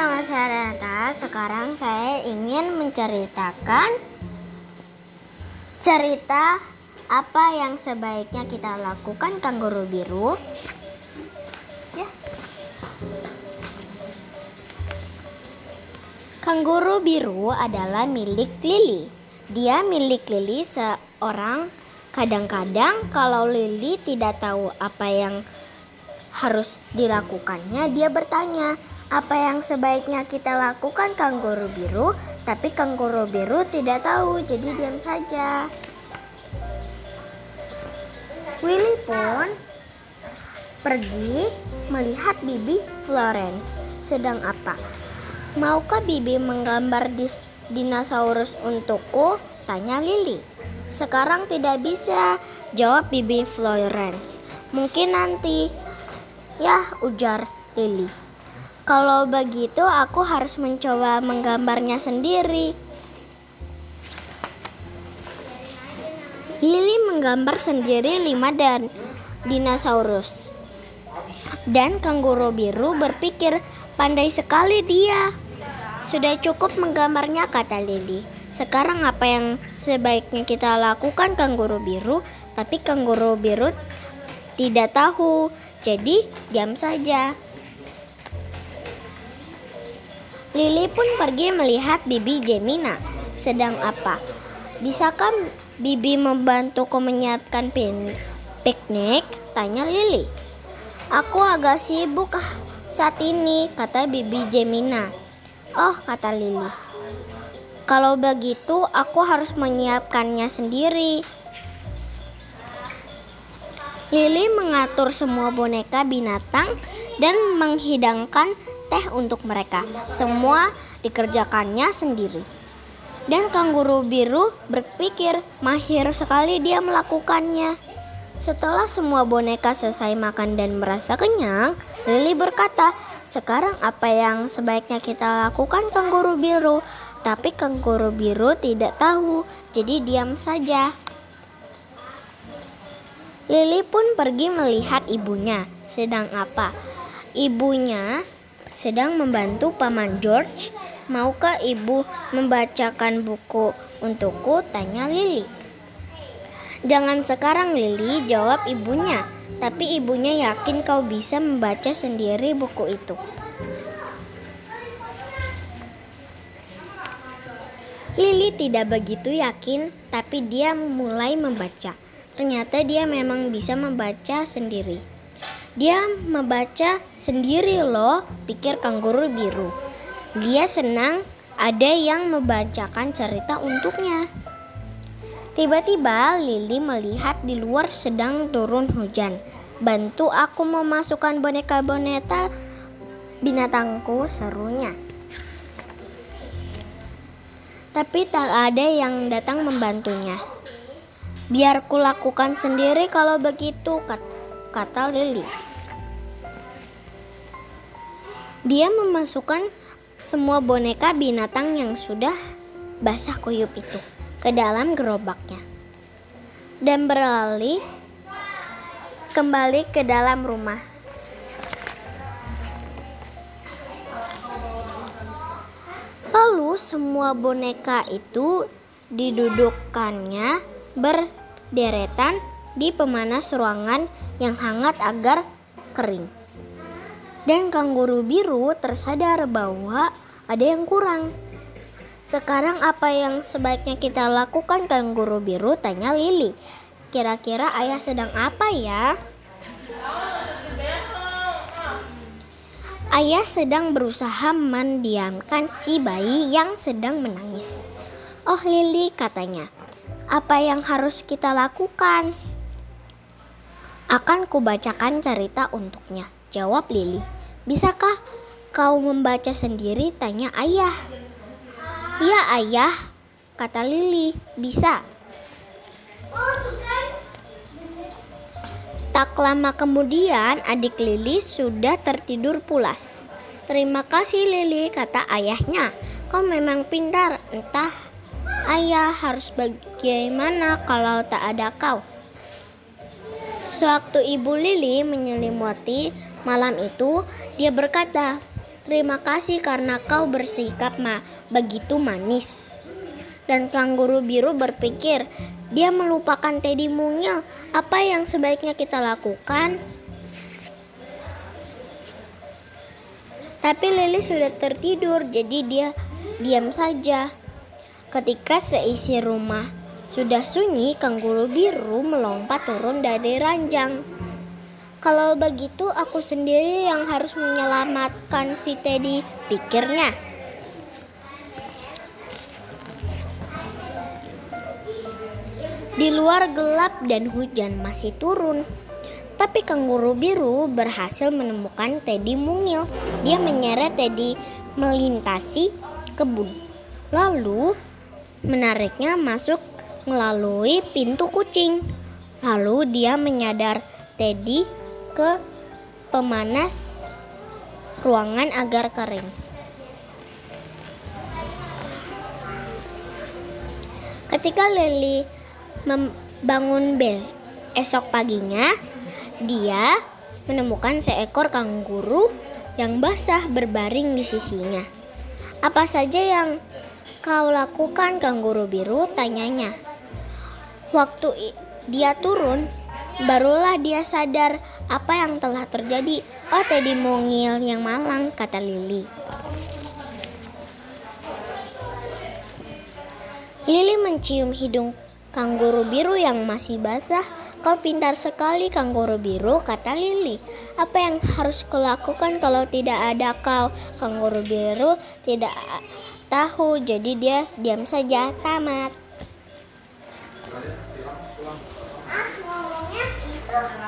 nama saya Renata. Sekarang saya ingin menceritakan cerita apa yang sebaiknya kita lakukan kanguru biru. Ya. Kanguru biru adalah milik Lili. Dia milik Lili seorang kadang-kadang kalau Lili tidak tahu apa yang harus dilakukannya, dia bertanya, apa yang sebaiknya kita lakukan kanguru biru? Tapi kanguru biru tidak tahu, jadi diam saja. Willy pun pergi melihat Bibi Florence sedang apa. Maukah Bibi menggambar dinosaurus untukku? Tanya Lily. Sekarang tidak bisa, jawab Bibi Florence. Mungkin nanti. Ya, ujar Lily. Kalau begitu aku harus mencoba menggambarnya sendiri. Lily menggambar sendiri lima dan dinosaurus. Dan kanguru biru berpikir, pandai sekali dia. Sudah cukup menggambarnya, kata Lily. Sekarang apa yang sebaiknya kita lakukan kanguru biru? Tapi kanguru biru tidak tahu, jadi diam saja. Lili pun pergi melihat Bibi Jemina. Sedang apa? Bisakah Bibi membantuku menyiapkan piknik? Tanya Lili. Aku agak sibuk ah, saat ini, kata Bibi Jemina. Oh, kata Lili. Kalau begitu, aku harus menyiapkannya sendiri. Lili mengatur semua boneka binatang dan menghidangkan teh untuk mereka. Semua dikerjakannya sendiri. Dan kanguru biru berpikir mahir sekali dia melakukannya. Setelah semua boneka selesai makan dan merasa kenyang, Lily berkata, sekarang apa yang sebaiknya kita lakukan kanguru biru? Tapi kanguru biru tidak tahu, jadi diam saja. Lily pun pergi melihat ibunya. Sedang apa? Ibunya sedang membantu Paman George. Maukah ibu membacakan buku untukku? Tanya Lily. Jangan sekarang Lily, jawab ibunya. Tapi ibunya yakin kau bisa membaca sendiri buku itu. Lily tidak begitu yakin, tapi dia mulai membaca. Ternyata dia memang bisa membaca sendiri. Dia membaca sendiri loh, pikir kanguru biru. Dia senang ada yang membacakan cerita untuknya. Tiba-tiba Lili melihat di luar sedang turun hujan. Bantu aku memasukkan boneka-boneka binatangku serunya. Tapi tak ada yang datang membantunya. Biar ku lakukan sendiri kalau begitu, kata kata Lily. Dia memasukkan semua boneka binatang yang sudah basah kuyup itu ke dalam gerobaknya dan beralih kembali ke dalam rumah. Lalu semua boneka itu didudukkannya berderetan di pemanas ruangan yang hangat agar kering. Dan kanguru biru tersadar bahwa ada yang kurang. Sekarang apa yang sebaiknya kita lakukan kanguru biru? Tanya Lili. Kira-kira ayah sedang apa ya? Ayah sedang berusaha mendiamkan si bayi yang sedang menangis. Oh Lili katanya, apa yang harus kita lakukan? Akan kubacakan cerita untuknya, jawab Lili. Bisakah kau membaca sendiri? Tanya ayah. Iya ayah, kata Lili. Bisa. Tak lama kemudian adik Lili sudah tertidur pulas. Terima kasih Lili, kata ayahnya. Kau memang pintar, entah ayah harus bagaimana kalau tak ada kau. Sewaktu Ibu Lili menyelimuti malam itu, dia berkata, Terima kasih karena kau bersikap ma begitu manis. Dan kanguru biru berpikir, dia melupakan Teddy Mungil. Apa yang sebaiknya kita lakukan? Tapi Lili sudah tertidur, jadi dia diam saja. Ketika seisi rumah sudah sunyi, kanguru biru melompat turun dari ranjang. Kalau begitu aku sendiri yang harus menyelamatkan si Teddy, pikirnya. Di luar gelap dan hujan masih turun. Tapi kanguru biru berhasil menemukan Teddy mungil. Dia menyeret Teddy melintasi kebun. Lalu menariknya masuk melalui pintu kucing. Lalu dia menyadar Teddy ke pemanas ruangan agar kering. Ketika Lily membangun bel esok paginya, dia menemukan seekor kanguru yang basah berbaring di sisinya. Apa saja yang kau lakukan kanguru biru? Tanyanya. Waktu dia turun, barulah dia sadar apa yang telah terjadi? Oh, Teddy Mongil yang malang, kata Lili. Lili mencium hidung kanguru biru yang masih basah. Kau pintar sekali kanguru biru, kata Lili. Apa yang harus kulakukan kalau tidak ada kau? Kanguru biru tidak tahu, jadi dia diam saja. Tamat. Ah, ngomongnya itu.